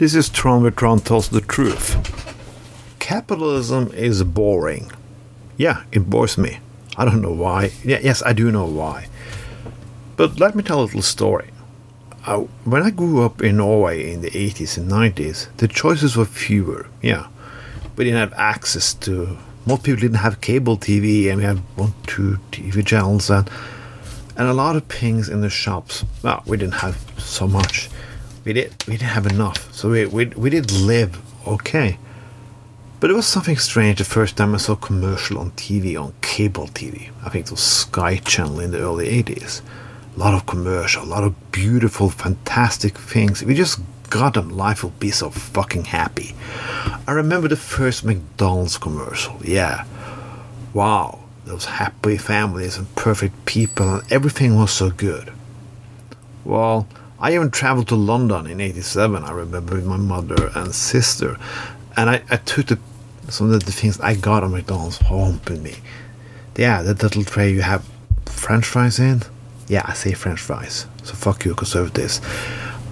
This is Tron where Tron tells the truth. Capitalism is boring. Yeah, it bores me. I don't know why. Yeah, yes, I do know why. But let me tell a little story. Uh, when I grew up in Norway in the 80s and 90s, the choices were fewer. Yeah, we didn't have access to. Most people didn't have cable TV, and we had one, two TV channels, and and a lot of things in the shops. Well, we didn't have so much. We did. We didn't have enough, so we we we did live okay. But it was something strange the first time I saw commercial on TV, on cable TV. I think it was Sky Channel in the early 80s. A lot of commercial, a lot of beautiful, fantastic things. We just got them, life would be so fucking happy. I remember the first McDonald's commercial. Yeah. Wow. Those happy families and perfect people, and everything was so good. Well, I even traveled to London in 87, I remember, with my mother and sister. And I, I took the some of the things I got on McDonald's home with me. Yeah, that little tray you have French fries in. Yeah, I say French fries. So fuck you, conservatives.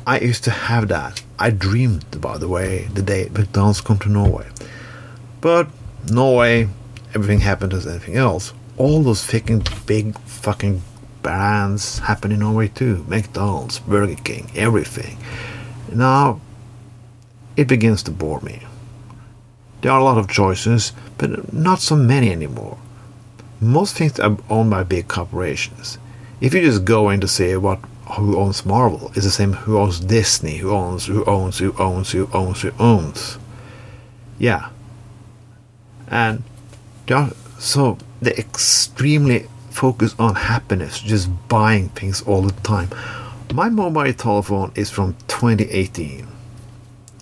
I used to have that. I dreamed about the way the day McDonald's come to Norway. But Norway, everything happened as anything else. All those fucking big fucking brands happen in Norway too. McDonald's, Burger King, everything. Now it begins to bore me. There are a lot of choices, but not so many anymore. Most things are owned by big corporations. If you just go in to say what who owns Marvel, it's the same who owns Disney, who owns, who owns, who owns, who owns, who owns. Yeah. And they are, so they extremely focus on happiness, just buying things all the time. My mobile telephone is from 2018.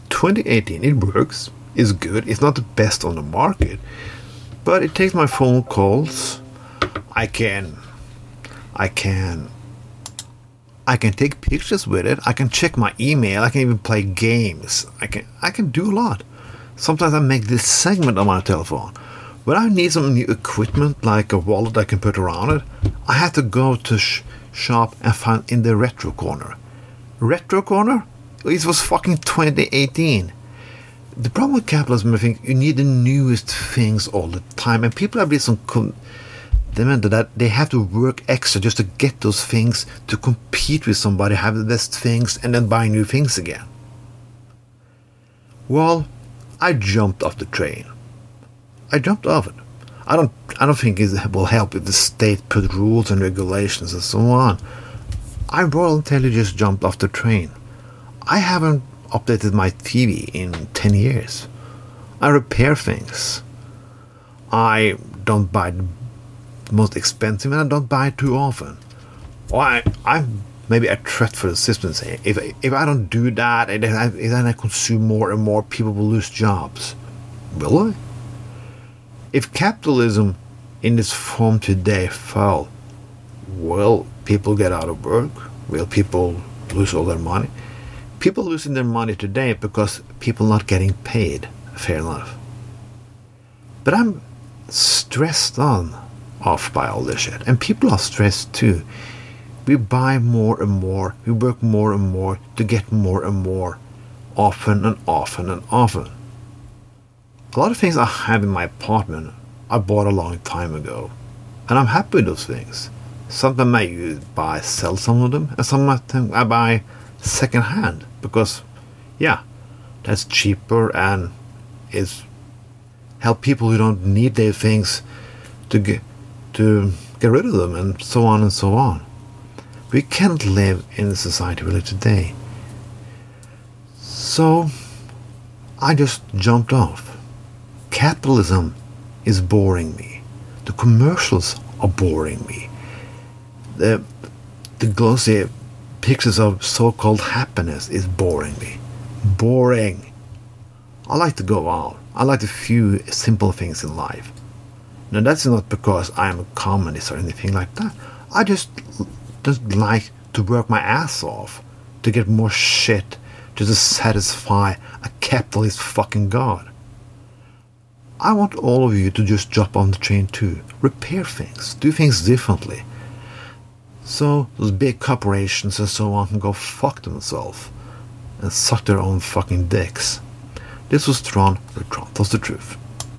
2018, it works it's good. It's not the best on the market, but it takes my phone calls. I can, I can, I can take pictures with it. I can check my email. I can even play games. I can, I can do a lot. Sometimes I make this segment on my telephone. When I need some new equipment, like a wallet I can put around it, I have to go to sh- shop and find in the retro corner. Retro corner? It was fucking 2018 the problem with capitalism, I think, you need the newest things all the time, and people have been some demanded that they have to work extra just to get those things to compete with somebody, have the best things, and then buy new things again. Well, I jumped off the train. I jumped off it. I don't. I don't think it will help if the state put rules and regulations and so on. I voluntarily just jumped off the train. I haven't updated my TV in 10 years. I repair things. I don't buy the most expensive and I don't buy it too often. Or I, I'm maybe a threat for the system. If, if I don't do that, and then I, then I consume more and more, people will lose jobs. Will I? If capitalism in its form today fell, will people get out of work? Will people lose all their money? people losing their money today because people not getting paid. Fair enough. But I'm stressed on off by all this shit. And people are stressed too. We buy more and more, we work more and more to get more and more, often and often and often. A lot of things I have in my apartment I bought a long time ago. And I'm happy with those things. Sometimes I buy, sell some of them, and sometimes I buy second hand because yeah that's cheaper and is help people who don't need their things to get to get rid of them and so on and so on we can't live in the society we live today so i just jumped off capitalism is boring me the commercials are boring me the the glossy pictures of so-called happiness is boring me. Boring. I like to go out. I like a few simple things in life. Now that's not because I am a communist or anything like that. I just just like to work my ass off to get more shit to satisfy a capitalist fucking god. I want all of you to just jump on the train too. Repair things. Do things differently. So those big corporations and so on can go fuck themselves. and suck their own fucking dicks. This was Tron, where Tron the truth.